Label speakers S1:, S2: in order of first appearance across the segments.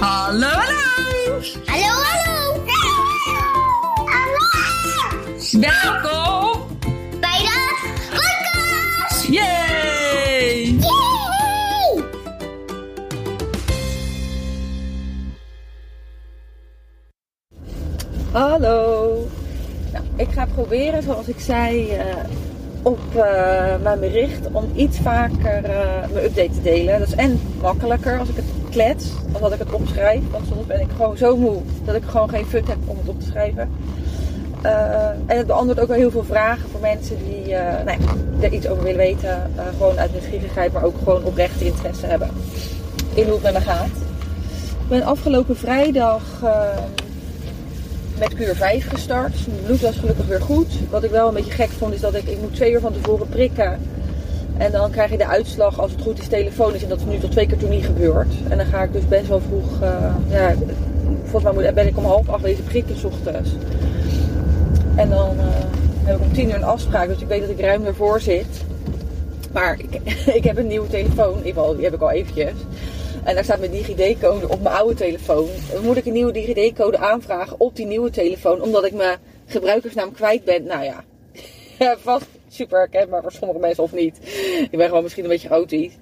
S1: Hallo, hallo!
S2: Hallo, hallo! Hallo!
S1: Welkom
S2: Bij de podcast!
S1: Yay!
S2: Yay!
S3: Hallo. Nou, ik ga proberen, zoals ik zei, eh, op eh, mijn bericht om iets vaker eh, mijn update te delen. Dat is en makkelijker als ik het klets, als dat ik het opschrijf. Want soms ben ik gewoon zo moe dat ik gewoon geen fut heb om het op te schrijven. Eh, en het beantwoordt ook wel heel veel vragen voor mensen die eh, nou ja, er iets over willen weten. eh, gewoon uit nieuwsgierigheid, maar ook gewoon oprechte interesse hebben in hoe het met me gaat. Ik ben afgelopen vrijdag met kuur 5 gestart. Mijn bloed was gelukkig weer goed. Wat ik wel een beetje gek vond is dat ik, ik moet twee uur van tevoren prikken. En dan krijg je de uitslag als het goed is telefonisch. En dat is nu tot twee keer toe niet gebeurd. En dan ga ik dus best wel vroeg, eh, ja, volgens mij ben ik om half acht wezen prikken ochtends. En dan eh, heb ik om tien uur een afspraak, dus ik weet dat ik ruim ervoor zit. Maar ik, ik heb een nieuwe telefoon, ieder geval, die heb ik al eventjes. En daar staat mijn DigiD-code op mijn oude telefoon. Moet ik een nieuwe DigiD-code aanvragen op die nieuwe telefoon, omdat ik mijn gebruikersnaam kwijt ben. Nou ja, vast super herkenbaar voor sommige mensen of niet. Ik ben gewoon misschien een beetje chaotisch.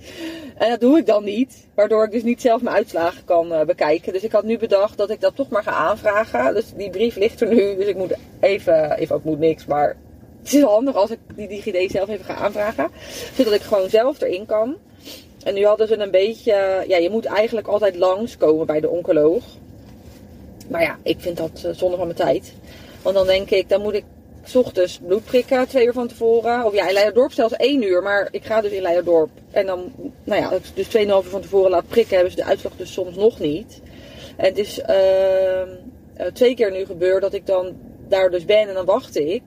S3: En dat doe ik dan niet, waardoor ik dus niet zelf mijn uitslagen kan eh, bekijken. Dus ik had nu bedacht dat ik dat toch maar ga aanvragen. Dus die brief ligt er nu, dus ik moet even, even ook moet niks, maar het is handig als ik die DigiD zelf even ga aanvragen. Zodat ik gewoon zelf erin kan. En nu hadden ze een beetje, ja, je moet eigenlijk altijd langskomen bij de oncoloog. Maar ja, ik vind dat eh, zonde van mijn tijd. Want dan denk ik, dan moet ik 's ochtends bloed prikken, twee uur van tevoren. Of ja, in Leiderdorp zelfs één uur, maar ik ga dus in Leiderdorp. En dan, nou ja, dus 2,5 uur van tevoren laat prikken, hebben ze de uitslag dus soms nog niet. En het is ehm, eh, twee keer nu gebeurd dat ik dan daar dus ben en dan wacht ik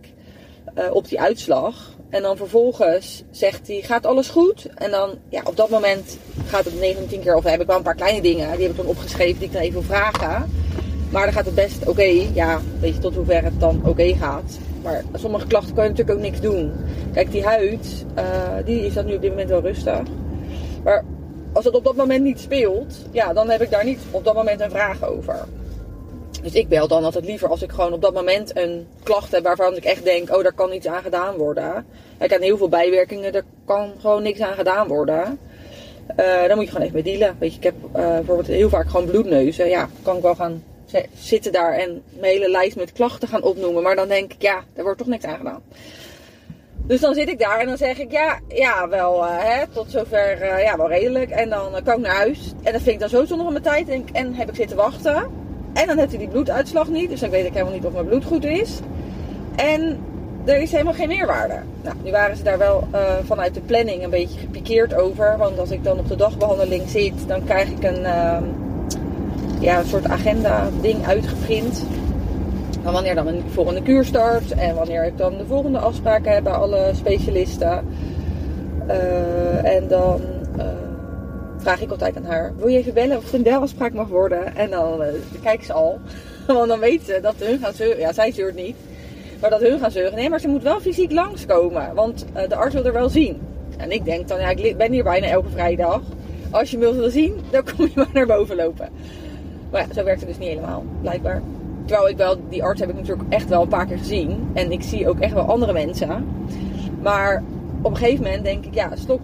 S3: eh, op die uitslag. En dan vervolgens zegt hij, gaat alles goed? En dan, ja, op dat moment gaat het 9 10 keer, of heb ik wel een paar kleine dingen, die heb ik dan opgeschreven die ik dan even wil vragen. Maar dan gaat het best oké, ja, weet je tot hoever het dan oké gaat. Maar sommige klachten kan je natuurlijk ook niks doen. Kijk, die huid, eh, die is dat nu op dit moment wel rustig. Maar als het op dat moment niet speelt, ja, dan heb ik daar niet op dat moment een vraag over. Dus ik bel dan altijd liever als ik gewoon op dat moment een klacht heb waarvan ik echt denk, oh, daar kan iets aan gedaan worden. Ik heb heel veel bijwerkingen, er kan gewoon niks aan gedaan worden. Eh, dan moet je gewoon even mee dealen. Weet je, ik heb eh, bijvoorbeeld heel vaak gewoon bloedneuzen. Ja, kan ik wel gaan zitten daar en mijn hele lijst met klachten gaan opnoemen. Maar dan denk ik, ja, er wordt toch niks aan gedaan. Dus dan zit ik daar en dan zeg ik, ja, ja wel, eh, hè, tot zover, eh, ja, wel redelijk. En dan eh, kan ik naar huis. En dat vind ik dan zo zonde van mijn tijd. En, en heb ik zitten wachten. En dan heeft hij die bloeduitslag niet. Dus dan weet ik helemaal niet of mijn bloed goed is. En er is helemaal geen meerwaarde. Nou, nu waren ze daar wel vanuit de planning een beetje gepikeerd over. Want als ik dan op de dagbehandeling zit, dan krijg ik een, ehm, ja, een soort agenda ding uitgeprint. Van wanneer dan mijn volgende kuur start. En wanneer ik dan de volgende afspraken heb bij alle specialisten. Eh, en dan eh, vraag ik altijd aan haar: Wil je even bellen of het een belafspraak mag worden? En dan uh, kijkt ze al. Want dan weet ze dat hun gaan zeuren. Ja, zij zeurt niet. Maar dat hun gaan zeuren. Nee, maar ze moet wel fysiek langskomen. Want eh, de arts wil er wel zien. En ik denk dan, ja, ik ben hier bijna elke vrijdag. Als je me wilt willen zien, dan kom je maar naar boven lopen. Maar ja, zo werkt het dus niet helemaal, blijkbaar. Terwijl ik wel, die arts heb ik natuurlijk echt wel een paar keer gezien. En ik zie ook echt wel andere mensen. Maar op een gegeven moment denk ik, ja, stop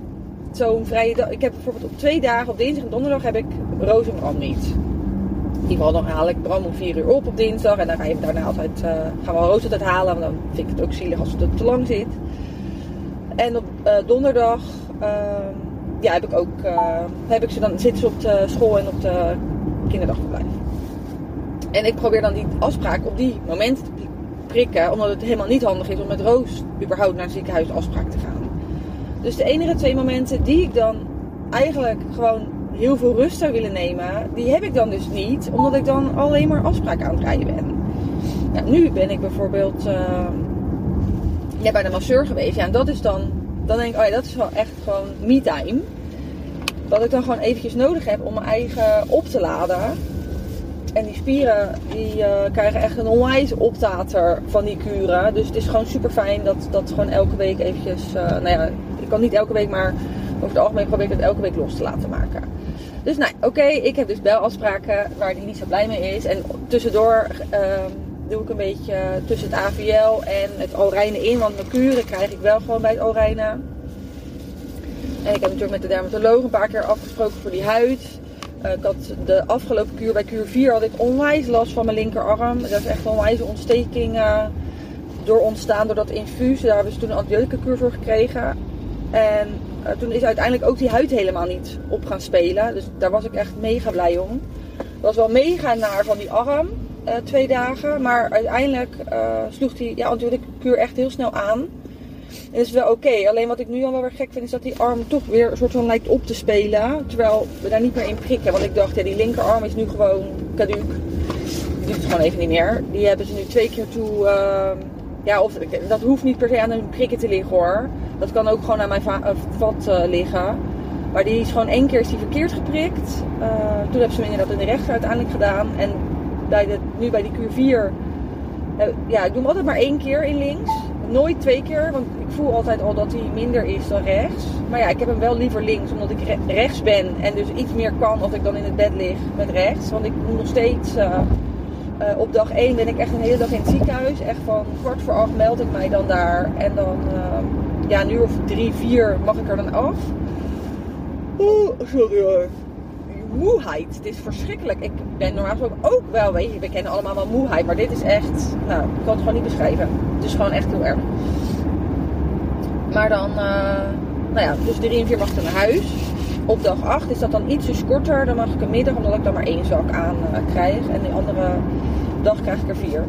S3: zo'n vrije dag. Ik heb bijvoorbeeld op twee dagen, op dinsdag en donderdag, heb ik Roos en ieder geval, dan haal ik Bram om vier uur op op dinsdag. En dan ga je daarna altijd, eh, gaan we Roos altijd halen. Want dan vind ik het ook zielig als het te lang zit. En op eh, donderdag ehm, ja, heb ik ook, eh, heb ik ze dan, zitten ze op de school en op de kinderdagverblijf. En ik probeer dan die afspraak op die momenten te prikken. Omdat het helemaal niet handig is om met Roos überhaupt naar een ziekenhuis afspraak te gaan. Dus de enige twee momenten die ik dan eigenlijk gewoon heel veel rust zou willen nemen, die heb ik dan dus niet. Omdat ik dan alleen maar afspraken aan het rijden ben. Ja, nu ben ik bijvoorbeeld eh, ja, bij de masseur geweest. Ja, en dat is dan, dan denk ik, oh ja, dat is wel echt gewoon me-time. Dat ik dan gewoon eventjes nodig heb om mijn eigen op te laden. En die spieren die eh, krijgen echt een onwijs optater van die kuren. Dus het is gewoon super fijn dat dat gewoon elke week eventjes. eh, nou ja, ik kan niet elke week, maar over het algemeen probeer ik het elke week los te laten maken. Dus nou, oké, ik heb dus belafspraken waar hij niet zo blij mee is. En tussendoor ehm, doe ik een beetje tussen het AVL en het Orijnen in. Want mijn kuren krijg ik wel gewoon bij het Orijnen. En ik heb natuurlijk met de dermatoloog een paar keer afgesproken voor die huid. Eh, had de afgelopen kuur, bij kuur 4 had ik onwijs last van mijn linkerarm. Er is echt onwijs ontsteking eh, door ontstaan door dat infuus. Daar hebben ze toen een antibiotica kuur voor gekregen. En eh, toen is uiteindelijk ook die huid helemaal niet op gaan spelen. Dus daar was ik echt mega blij om. Het was wel mega naar van die arm, eh, twee dagen. Maar uiteindelijk eh, sloeg die ja, antibiotica kuur echt heel snel aan. En dat is wel oké. Alleen wat ik nu al wel weer gek vind, is dat die arm toch weer een soort van lijkt op te spelen. Terwijl we daar niet meer in prikken. Want ik dacht, ja, die linkerarm is nu gewoon caduc. Die doet het gewoon even niet meer. Die hebben ze nu twee keer toe. ehm, ja, of dat hoeft niet per se aan een prikken te liggen hoor. Dat kan ook gewoon aan mijn eh, vat eh, liggen. Maar die is gewoon één keer is die verkeerd geprikt. Eh, toen hebben ze inderdaad in de rechter uiteindelijk gedaan. En bij de, nu bij die kuur 4 eh, ja, ik doe hem altijd maar één keer in links. Nooit twee keer, want ik voel altijd al dat hij minder is dan rechts. Maar ja, ik heb hem wel liever links, omdat ik re- rechts ben en dus iets meer kan als ik dan in het bed lig met rechts. Want ik moet nog steeds, eh, eh, op dag 1 ben ik echt een hele dag in het ziekenhuis. Echt van kwart voor acht meld ik mij dan daar. En dan, eh, ja, nu of drie, vier mag ik er dan af. Oeh, sorry hoor moeheid. Het is verschrikkelijk. Ik ben normaal gesproken ook wel, weet je, we kennen allemaal wel moeheid. Maar dit is echt, nou, ik kan het gewoon niet beschrijven. Het is gewoon echt heel erg. Maar dan, eh, nou ja, tussen 3 en 4 mag ik naar huis. Op dag 8 is dat dan ietsjes korter. Dan mag ik een middag, omdat ik dan maar één zak aan eh, krijg. En die andere dag krijg ik er vier.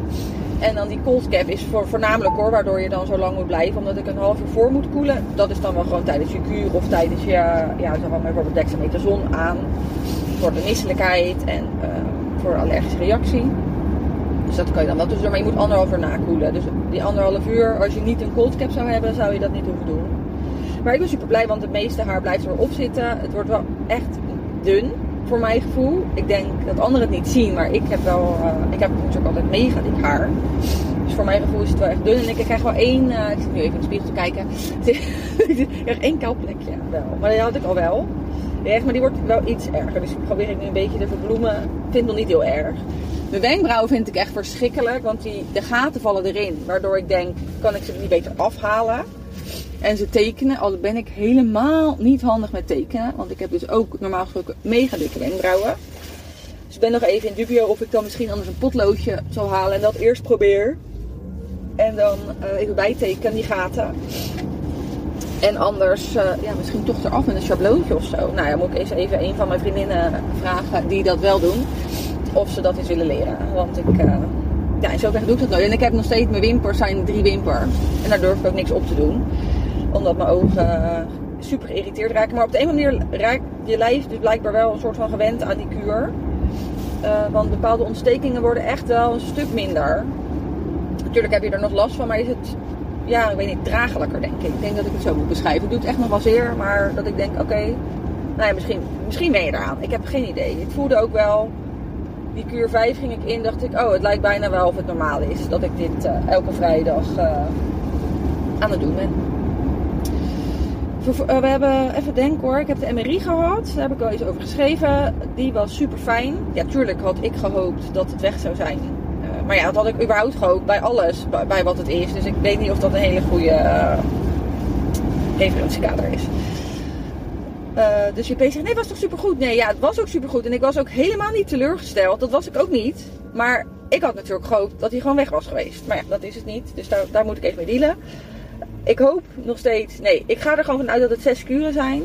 S3: En dan die cold cap is voor, voornamelijk hoor, waardoor je dan zo lang moet blijven. Omdat ik een half uur voor moet koelen. Dat is dan wel gewoon tijdens je kuur of tijdens je, ja, zo gaan bijvoorbeeld dexamethason aan. Voor de misselijkheid en eh, voor allergische reactie. Dus dat kan je dan wel tussendoor. Maar je moet anderhalf uur nakoelen. Dus die anderhalf uur, als je niet een cold cap zou hebben, zou je dat niet hoeven doen. Maar ik ben super blij, want het meeste haar blijft erop zitten. Het wordt wel echt dun, voor mijn gevoel. Ik denk dat anderen het niet zien, maar ik heb wel, eh, ik heb natuurlijk altijd mega dik haar. Dus voor mijn gevoel is het wel echt dun. En ik krijg wel één, eh, ik zit nu even in de spiegel te kijken. ik krijg één koud plekje wel. Maar die had ik al wel. Echt, maar die wordt wel iets erger. Dus probeer ik nu een beetje te verbloemen. Ik vind het nog niet heel erg. Mijn wenkbrauwen vind ik echt verschrikkelijk. Want die, de gaten vallen erin. Waardoor ik denk, kan ik ze niet beter afhalen? En ze tekenen, al ben ik helemaal niet handig met tekenen. Want ik heb dus ook normaal gesproken mega dikke wenkbrauwen. Dus ik ben nog even in dubio of ik dan misschien anders een potloodje zal halen en dat eerst probeer. En dan eh, even bijtekenen die gaten. En anders, eh, ja, misschien toch eraf met een schabloontje of zo. Nou ja, moet ik eens even een van mijn vriendinnen vragen die dat wel doen. Of ze dat eens willen leren. Want ik, eh, ja, in zoverre doe ik dat nooit. En ik heb nog steeds, mijn wimpers zijn drie wimpers. En daar durf ik ook niks op te doen. Omdat mijn ogen eh, super geïrriteerd raken. Maar op de een manier raakt je lijf dus blijkbaar wel een soort van gewend aan die kuur. Want bepaalde ontstekingen worden echt wel een stuk minder. Natuurlijk heb je er nog last van, maar is het, ja, ik weet niet, draaglijker denk ik. Ik denk dat ik het zo moet beschrijven. Het doet echt nog wel zeer, maar dat ik denk, oké, nou ja, misschien, misschien ben je eraan. Ik heb geen idee. Het voelde ook wel, die kuur 5 ging ik in, dacht ik, oh, het lijkt bijna wel of het normaal is. Dat ik dit eh, elke vrijdag eh, aan het doen ben. Eh, We hebben, even denken hoor, ik heb de MRI gehad. Daar heb ik wel iets over geschreven. Die was super fijn. Ja, tuurlijk had ik gehoopt dat het weg zou zijn. Maar ja, dat had ik überhaupt gehoopt bij alles, bij, wat het is. Dus ik weet niet of dat een hele goede eh, referentiekader is. Eh, dus JP zegt, nee, was toch supergoed? Nee, ja, het was ook supergoed. En ik was ook helemaal niet teleurgesteld. Dat was ik ook niet. Maar ik had natuurlijk gehoopt dat hij gewoon weg was geweest. Maar ja, dat is het niet. Dus daar, daar moet ik even mee dealen. Ik hoop nog steeds. Nee, ik ga er gewoon vanuit dat het zes kuren zijn.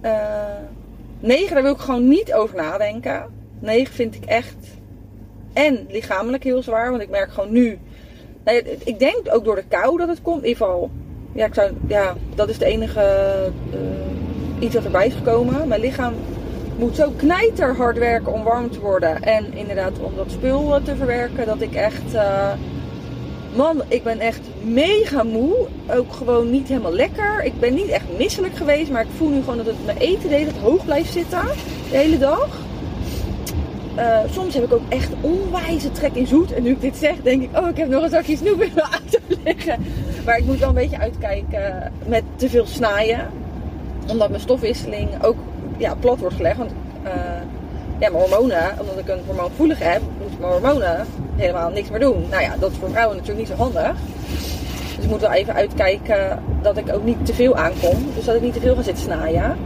S3: Eh negen, daar wil ik gewoon niet over nadenken. Negen vind ik echt. En lichamelijk heel zwaar. Want ik merk gewoon nu. Nou ik denk ook door de kou dat het komt. In ieder geval. Ja, ik zou, ja dat is de enige. eh, iets wat erbij is gekomen. Mijn lichaam moet zo knijterhard werken om warm te worden. En inderdaad om dat spul eh, te verwerken. Dat ik echt. eh, Man, ik ben echt mega moe. Ook gewoon niet helemaal lekker. Ik ben niet echt misselijk geweest, maar ik voel nu gewoon dat het mijn eten deed het hoog blijft zitten. De hele dag. Eh, soms heb ik ook echt onwijze trek in zoet. En nu ik dit zeg, denk ik, oh, ik heb nog een zakje snoep in mijn auto liggen. Maar ik moet wel een beetje uitkijken met te veel snijden. Omdat mijn stofwisseling ook ja, plat wordt gelegd. Want eh, ja, mijn hormonen, omdat ik een hormoongevoelig heb, moeten mijn hormonen helemaal niks meer doen. Nou ja, dat is voor vrouwen natuurlijk niet zo handig. Dus ik moet wel even uitkijken dat ik ook niet te veel aankom. Dus dat ik niet te veel ga zitten snaaien.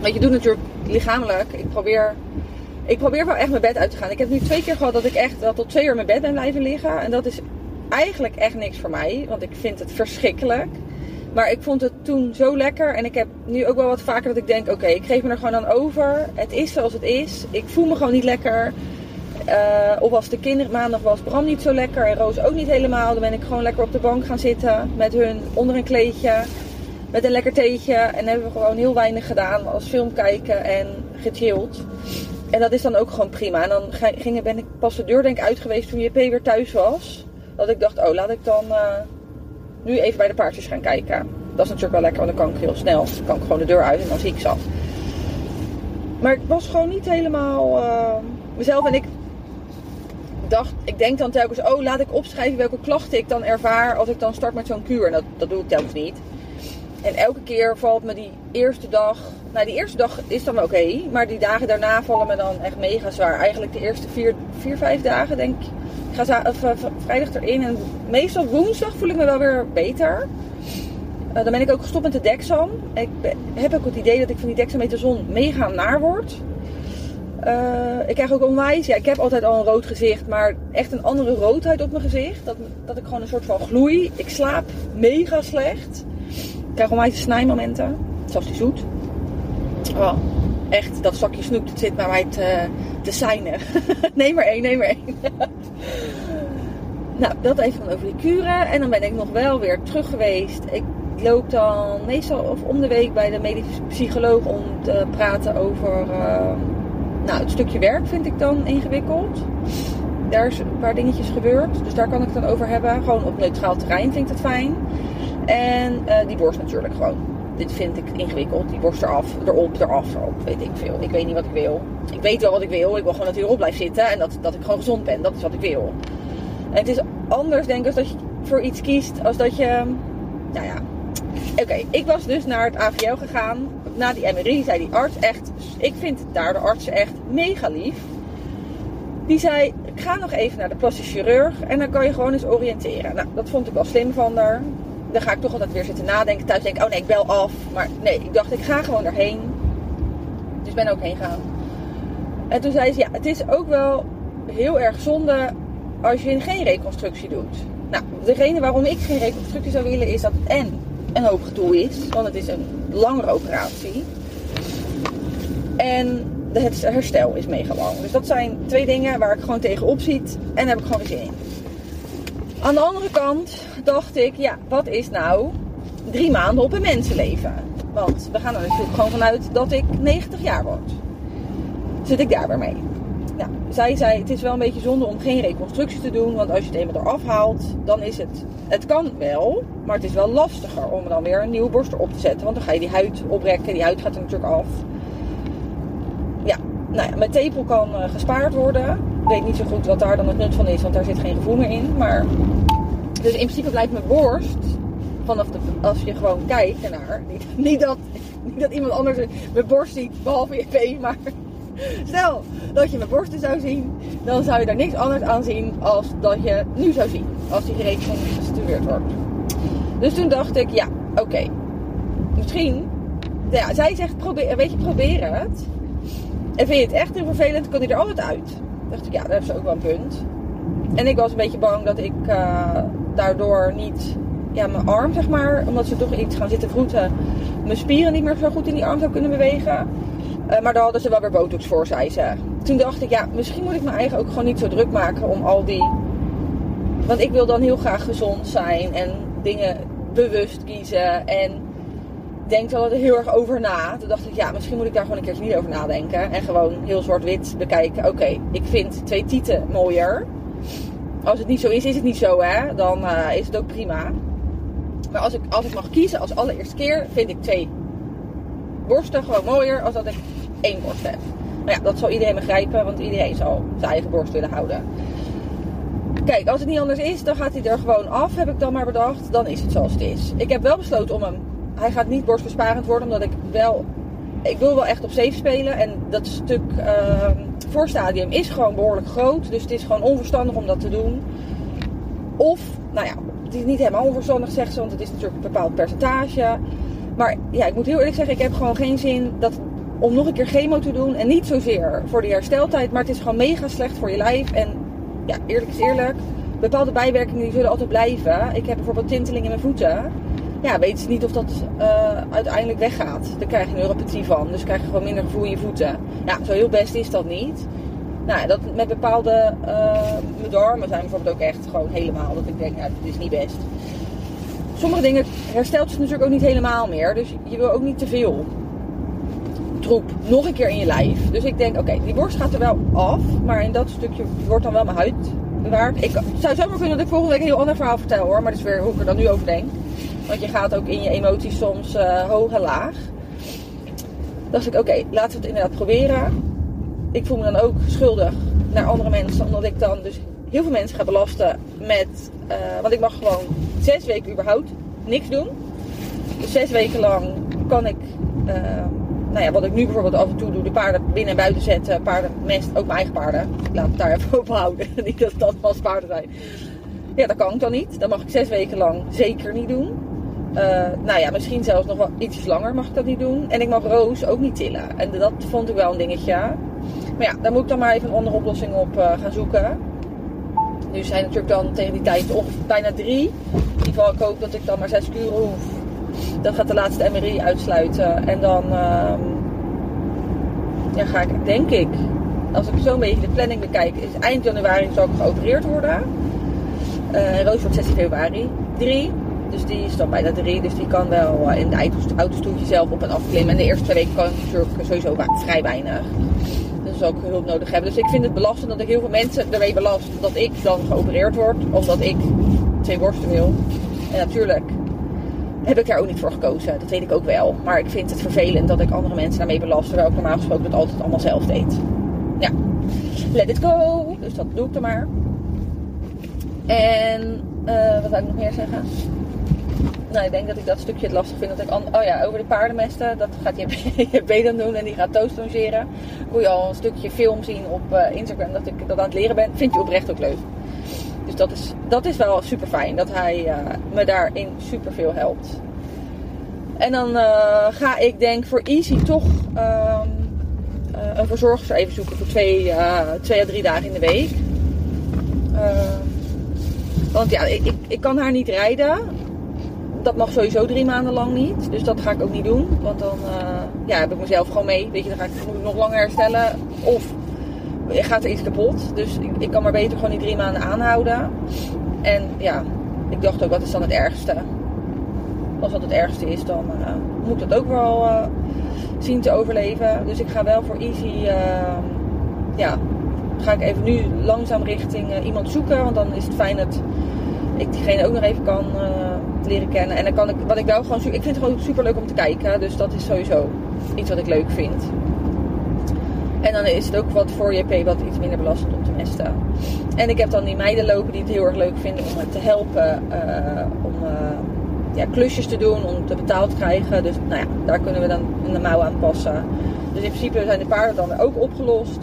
S3: Want je doet natuurlijk lichamelijk. Ik probeer, ik probeer wel echt mijn bed uit te gaan. Ik heb nu twee keer gehad dat ik echt wel tot twee uur mijn bed ben blijven liggen. En dat is eigenlijk echt niks voor mij. Want ik vind het verschrikkelijk. Maar ik vond het toen zo lekker. En ik heb nu ook wel wat vaker dat ik denk: oké, ik geef me er gewoon aan over. Het is zoals het is. Ik voel me gewoon niet lekker. Eh, of als de kinderen maandag was Bram niet zo lekker en Roos ook niet helemaal. Dan ben ik gewoon lekker op de bank gaan zitten met hun onder een kleedje. Met een lekker theetje. En hebben we gewoon heel weinig gedaan als film kijken en gechilled. En dat is dan ook gewoon prima. En dan ging, ben ik pas de deur denk ik uit geweest toen JP weer thuis was. Dat ik dacht, oh laat ik dan eh, nu even bij de paardjes gaan kijken. Dat is natuurlijk wel lekker, want dan kan ik heel snel. Dan kan ik gewoon de deur uit en dan zie ik ze. Maar ik was gewoon niet helemaal uh, mezelf. En ik dacht, ik denk dan telkens, oh laat ik opschrijven welke klachten ik dan ervaar als ik dan start met zo'n kuur. En dat, dat doe ik telkens niet. En elke keer valt me die eerste dag. Nou, die eerste dag is dan oké. maar die dagen daarna vallen me dan echt mega zwaar. Eigenlijk de eerste vier, vier vijf dagen denk ik. Ik ga uh, vrijdag erin. En meestal woensdag voel ik me wel weer beter. Uh, dan ben ik ook gestopt met de Dexam. Ik heb ook het idee dat ik van die dexamethason mega naar word. Uh, ik krijg ook onwijs, ja, ik heb altijd al een rood gezicht, maar echt een andere roodheid op mijn gezicht. Dat, dat ik gewoon een soort van gloei. Ik slaap mega slecht. Ik krijg onwijs snijmomenten, zoals die zoet. Echt, dat zakje snoep, dat zit bij mij te, te seinen. neem maar één, neem maar één. nou, dat even over die kuren. En dan ben ik nog wel weer terug geweest. Ik loop dan meestal of om de week bij de medische psycholoog om te praten over... Uh, nou, het stukje werk vind ik dan ingewikkeld. Daar is een paar dingetjes gebeurd. Dus daar kan ik het dan over hebben. Gewoon op neutraal terrein vind ik het fijn. En uh, die borst natuurlijk gewoon. Dit vind ik ingewikkeld. Die borst eraf, erop, eraf, erop. Weet ik veel. Ik weet niet wat ik wil. Ik weet wel wat ik wil. Ik wil gewoon dat hij erop blijft zitten. En dat, dat ik gewoon gezond ben. Dat is wat ik wil. Het is anders denk ik als dat je voor iets kiest. Als dat je... Nou ja, Oké, ik was dus naar het AVL gegaan. Na die MRI zei die arts echt... Ik vind daar de artsen echt mega lief. Die zei, ga nog even naar de plastisch chirurg. En dan kan je gewoon eens oriënteren. Nou, dat vond ik wel slim van haar. Dan ga ik toch altijd weer zitten nadenken. Thuis denk ik, oh nee, ik bel af. Maar nee, ik dacht, ik ga gewoon erheen. Dus ben ook heen gegaan. En toen zei ze, ja, het is ook wel heel erg zonde als je geen reconstructie doet. Nou, de reden waarom ik geen reconstructie zou willen is dat en een hoop gedoe is. Want het is een langere operatie. En het herstel is mega lang. Dus dat zijn twee dingen waar ik gewoon tegenop ziet. En daar heb ik gewoon zin in. Aan de andere kant dacht ik, ja, wat is nou drie maanden op een mensenleven? Want we gaan er natuurlijk gewoon vanuit dat ik 90 jaar word. Zit ik daar weer mee? Zij zei, het is wel een beetje zonde om geen reconstructie te doen. Want als je het eenmaal eraf haalt, dan is het... Het kan wel, maar het is wel lastiger om dan weer een nieuwe borst erop te zetten. Want dan ga je die huid oprekken. Die huid gaat er natuurlijk af. Ja, nou ja, met tepel kan uh, gespaard worden. Ik weet niet zo goed wat daar dan het nut van is, want daar zit geen gevoel meer in. Maar... Dus in principe blijft mijn borst, vanaf de, als je gewoon kijkt ernaar... Niet, niet, dat, niet dat iemand anders mijn borst ziet, behalve je vee, maar... Stel dat je mijn borsten zou zien, dan zou je daar niks anders aan zien als dat je nu zou zien. Als die gereconstrueerd wordt. Dus toen dacht ik, ja, oké. Misschien, ja, zij zegt, probeer, weet je, probeer het. En vind je het echt heel vervelend, kan hij er altijd uit. dacht ik, ja, daar heeft ze ook wel een punt. En ik was een beetje bang dat ik uh, daardoor niet, ja, mijn arm zeg maar, omdat ze toch iets gaan zitten vroeten, mijn spieren niet meer zo goed in die arm zou kunnen bewegen. Uh, maar daar hadden ze wel weer botox voor, zei ze. Toen dacht ik, ja, misschien moet ik me eigen ook gewoon niet zo druk maken om al die. Want ik wil dan heel graag gezond zijn en dingen bewust kiezen. En denk er heel erg over na. Toen dacht ik, ja, misschien moet ik daar gewoon een keertje niet over nadenken. En gewoon heel zwart-wit bekijken. Oké, ik vind twee tieten mooier. Als het niet zo is, is het niet zo, hè. Dan uh, is het ook prima. Maar als ik, als ik mag kiezen als allereerste keer, vind ik twee borsten gewoon mooier als dat ik één borst heb. Nou ja, dat zal iedereen begrijpen, want iedereen zal zijn eigen borst willen houden. Kijk, als het niet anders is, dan gaat hij er gewoon af, heb ik dan maar bedacht. Dan is het zoals het is. Ik heb wel besloten om hem. Hij gaat niet borstbesparend worden, omdat ik wel ik wil wel echt op safe spelen. En dat stuk ehm voorstadium is gewoon behoorlijk groot. Dus het is gewoon onverstandig om dat te doen. Of, nou ja, het is niet helemaal onverstandig zegt ze, want het is natuurlijk een bepaald percentage. Maar ja, ik moet heel eerlijk zeggen, ik heb gewoon geen zin dat, om nog een keer chemo te doen. En niet zozeer voor de hersteltijd, maar het is gewoon mega slecht voor je lijf. En ja, eerlijk is eerlijk, bepaalde bijwerkingen die zullen altijd blijven. Ik heb bijvoorbeeld tinteling in mijn voeten. Ja, weet ze niet of dat eh, uiteindelijk weggaat. Daar krijg je neuropathie van. Dus krijg je gewoon minder gevoel in je voeten. Ja, zo heel best is dat niet. Nou, dat met bepaalde eh, mijn darmen zijn bijvoorbeeld ook echt gewoon helemaal. Dat ik denk, nou, dit is niet best. Sommige dingen herstelt ze natuurlijk ook niet helemaal meer. Dus je wil ook niet te veel troep nog een keer in je lijf. Dus ik denk, oké, die borst gaat er wel af. Maar in dat stukje wordt dan wel mijn huid bewaard. Ik zou zomaar kunnen dat ik volgende week een heel ander verhaal vertel hoor. Maar dat is weer hoe ik er dan nu over denk. Want je gaat ook in je emoties soms eh, hoog en laag. Dacht ik, oké, laten we het inderdaad proberen. Ik voel me dan ook schuldig naar andere mensen. Omdat ik dan dus heel veel mensen ga belasten met... eh, want ik mag gewoon zes weken überhaupt niks doen. Dus zes weken lang kan ik... eh, nou ja, wat ik nu bijvoorbeeld af en toe doe, de paarden binnen en buiten zetten, paardenmest, ook mijn eigen paarden. Ik laat het daar even op houden, niet dat dat pas paarden zijn. Ja, dat kan ik dan niet. Dat mag ik zes weken lang zeker niet doen. Eh, nou ja, misschien zelfs nog wel iets langer mag ik dat niet doen. En ik mag Roos ook niet tillen. En dat vond ik wel een dingetje. Maar ja, daar moet ik dan maar even een andere oplossing op eh, gaan zoeken. Nu zijn natuurlijk dan tegen die tijd ongeveer bijna drie. In ieder geval, ik hoop dat ik dan maar zes kuren hoef. Dan gaat de laatste MRI uitsluiten. En dan ehm, ga ik, denk ik, als ik zo'n beetje de planning bekijk, is eind januari zal ik geopereerd worden. Eh, Roos wordt 16 februari 3. Dus die is dan bijna 3. Dus die kan wel eh, in de autostoeltje zelf op en af klimmen. En de eerste twee weken kan natuurlijk sowieso vrij weinig. Dus zal ik hulp nodig hebben. Dus ik vind het belastend dat ik heel veel mensen ermee belast dat ik dan geopereerd word. Omdat ik twee borsten wil. En natuurlijk heb ik daar ook niet voor gekozen. Dat weet ik ook wel. Maar ik vind het vervelend dat ik andere mensen daarmee belast. Terwijl ik normaal gesproken het altijd allemaal zelf deed. Ja, let it go. Dus dat doe ik dan maar. En eh, wat zou ik nog meer zeggen? Nou, ik denk dat ik dat stukje het lastig vind. Dat ik oh ja, over de paardenmesten. Dat gaat JP dan doen en die gaat toast longeren. Je al een stukje film zien op eh, Instagram dat ik dat aan het leren ben. Vind je oprecht ook leuk. Dus dat is, dat is wel super fijn. Dat hij eh, me daarin super veel helpt. En dan eh, ga ik denk voor Easy toch ehm, eh, een verzorgster even zoeken voor twee, twee à drie dagen in de week. Ehm, want ja, ik, ik kan haar niet rijden. Dat mag sowieso drie maanden lang niet. Dus dat ga ik ook niet doen. Want dan eh, ja, heb ik mezelf gewoon mee. Weet je, dan ga ik, ik nog langer herstellen. Of gaat er iets kapot. Dus ik, ik kan maar beter gewoon die drie maanden aanhouden. En ja, ik dacht ook, wat is dan het ergste? Als dat het ergste is, dan eh, moet dat ook wel eh, zien te overleven. Dus ik ga wel voor Easy, ja, ga ik even nu langzaam richting iemand zoeken. Want dan is het fijn dat ik diegene ook nog even kan eh, leren kennen. En dan kan ik, wat ik wel gewoon, ik vind het gewoon super leuk om te kijken. Dus dat is sowieso iets wat ik leuk vind. En dan is het ook wat voor JP wat iets minder belastend om te mesten. En ik heb dan die meiden lopen die het heel erg leuk vinden om te helpen. eh, om eh, ja, klusjes te doen, om te betaald te krijgen. Dus nou ja, daar kunnen we dan de mouw aan passen. Dus in principe zijn de paarden dan ook opgelost.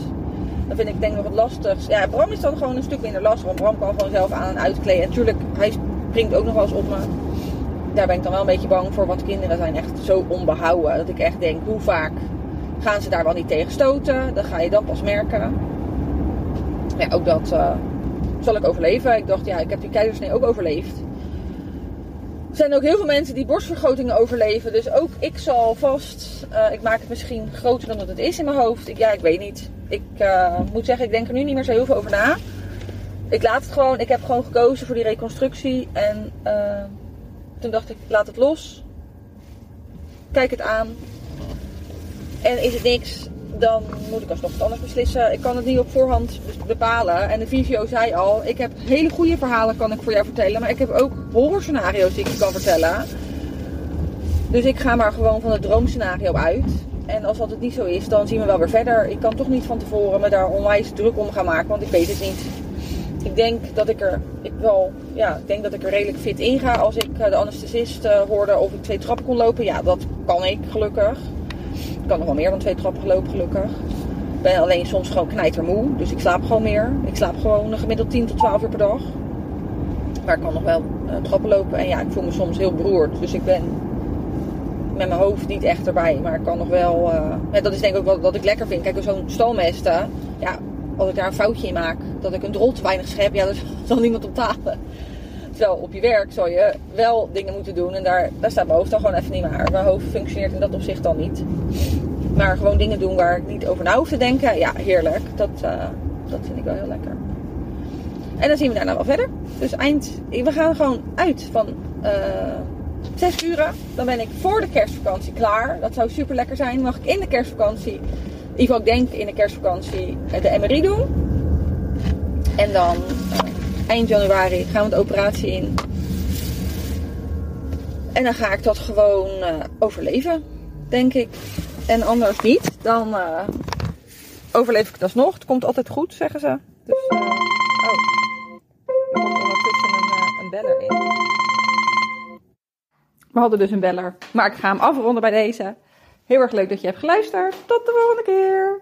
S3: Dat vind ik denk ik nog het lastigst. Ja, Bram is dan gewoon een stuk minder lastig. Want Bram kan gewoon zelf aan en uitkleden. En natuurlijk, hij springt ook nog wel eens op me. Daar ben ik dan wel een beetje bang voor. Want kinderen zijn echt zo onbehouden. Dat ik echt denk, hoe vaak gaan ze daar wel niet tegen stoten? Dan ga je dat pas merken. Ja, ook dat eh, zal ik overleven. Ik dacht, ja, ik heb die keizersnee ook overleefd. Er zijn ook heel veel mensen die borstvergrotingen overleven. Dus ook ik zal vast. eh, ik maak het misschien groter dan dat het is in mijn hoofd. Ja, ik weet niet. Ik eh, moet zeggen, ik denk er nu niet meer zo heel veel over na. Ik laat het gewoon. Ik heb gewoon gekozen voor die reconstructie. En eh, toen dacht ik, laat het los. Kijk het aan. En is het niks, dan moet ik alsnog wat anders beslissen. Ik kan het niet op voorhand bepalen. En de visio zei al, ik heb hele goede verhalen kan ik voor jou vertellen. Maar ik heb ook horrorscenario's die ik je kan vertellen. Dus ik ga maar gewoon van het droomscenario uit. En als dat het niet zo is, dan zien we wel weer verder. Ik kan toch niet van tevoren me daar onwijs druk om gaan maken, want ik weet het niet. Ik denk dat ik er, ik wel, ja, ik denk dat ik er redelijk fit in ga als ik eh, de anesthesist eh, hoorde of ik twee trappen kon lopen. Ja, dat kan ik gelukkig. Ik kan nog wel meer dan twee trappen gelopen, gelukkig. Ik ben alleen soms gewoon knijtermoe. Dus ik slaap gewoon meer. Ik slaap gewoon gemiddeld 10 tot 12 uur per dag. Maar ik kan nog wel eh, trappen lopen. En ja, ik voel me soms heel beroerd. Dus ik ben met mijn hoofd niet echt erbij. Maar ik kan nog wel... eh, ja, dat is denk ik ook wat, wat ik lekker vind. Kijk, zo'n stalmesten. Ja, als ik daar een foutje in maak. Dat ik een drol te weinig schep. Ja, daar zal niemand op talen. Terwijl op je werk zou je wel dingen moeten doen. En daar, daar staat mijn hoofd dan gewoon even niet meer. Mijn hoofd functioneert in dat opzicht dan niet. Maar gewoon dingen doen waar ik niet over na hoef te denken. Ja, heerlijk. Dat, eh, dat vind ik wel heel lekker. En dan zien we daarna wel verder. Dus eind... We gaan gewoon uit van eh zes uur. Dan ben ik voor de kerstvakantie klaar. Dat zou super lekker zijn. Mag ik in de kerstvakantie... In ieder geval, ik denk in de kerstvakantie eh, de MRI doen. En dan eind januari gaan we de operatie in. En dan ga ik dat gewoon eh, overleven, denk ik. En anders niet, dan eh, overleef ik het alsnog. Het komt altijd goed, zeggen ze. Dus, eh, oh, er komt ondertussen een, een beller in. We hadden dus een beller, maar ik ga hem afronden bij deze. Heel erg leuk dat je hebt geluisterd. Tot de volgende keer.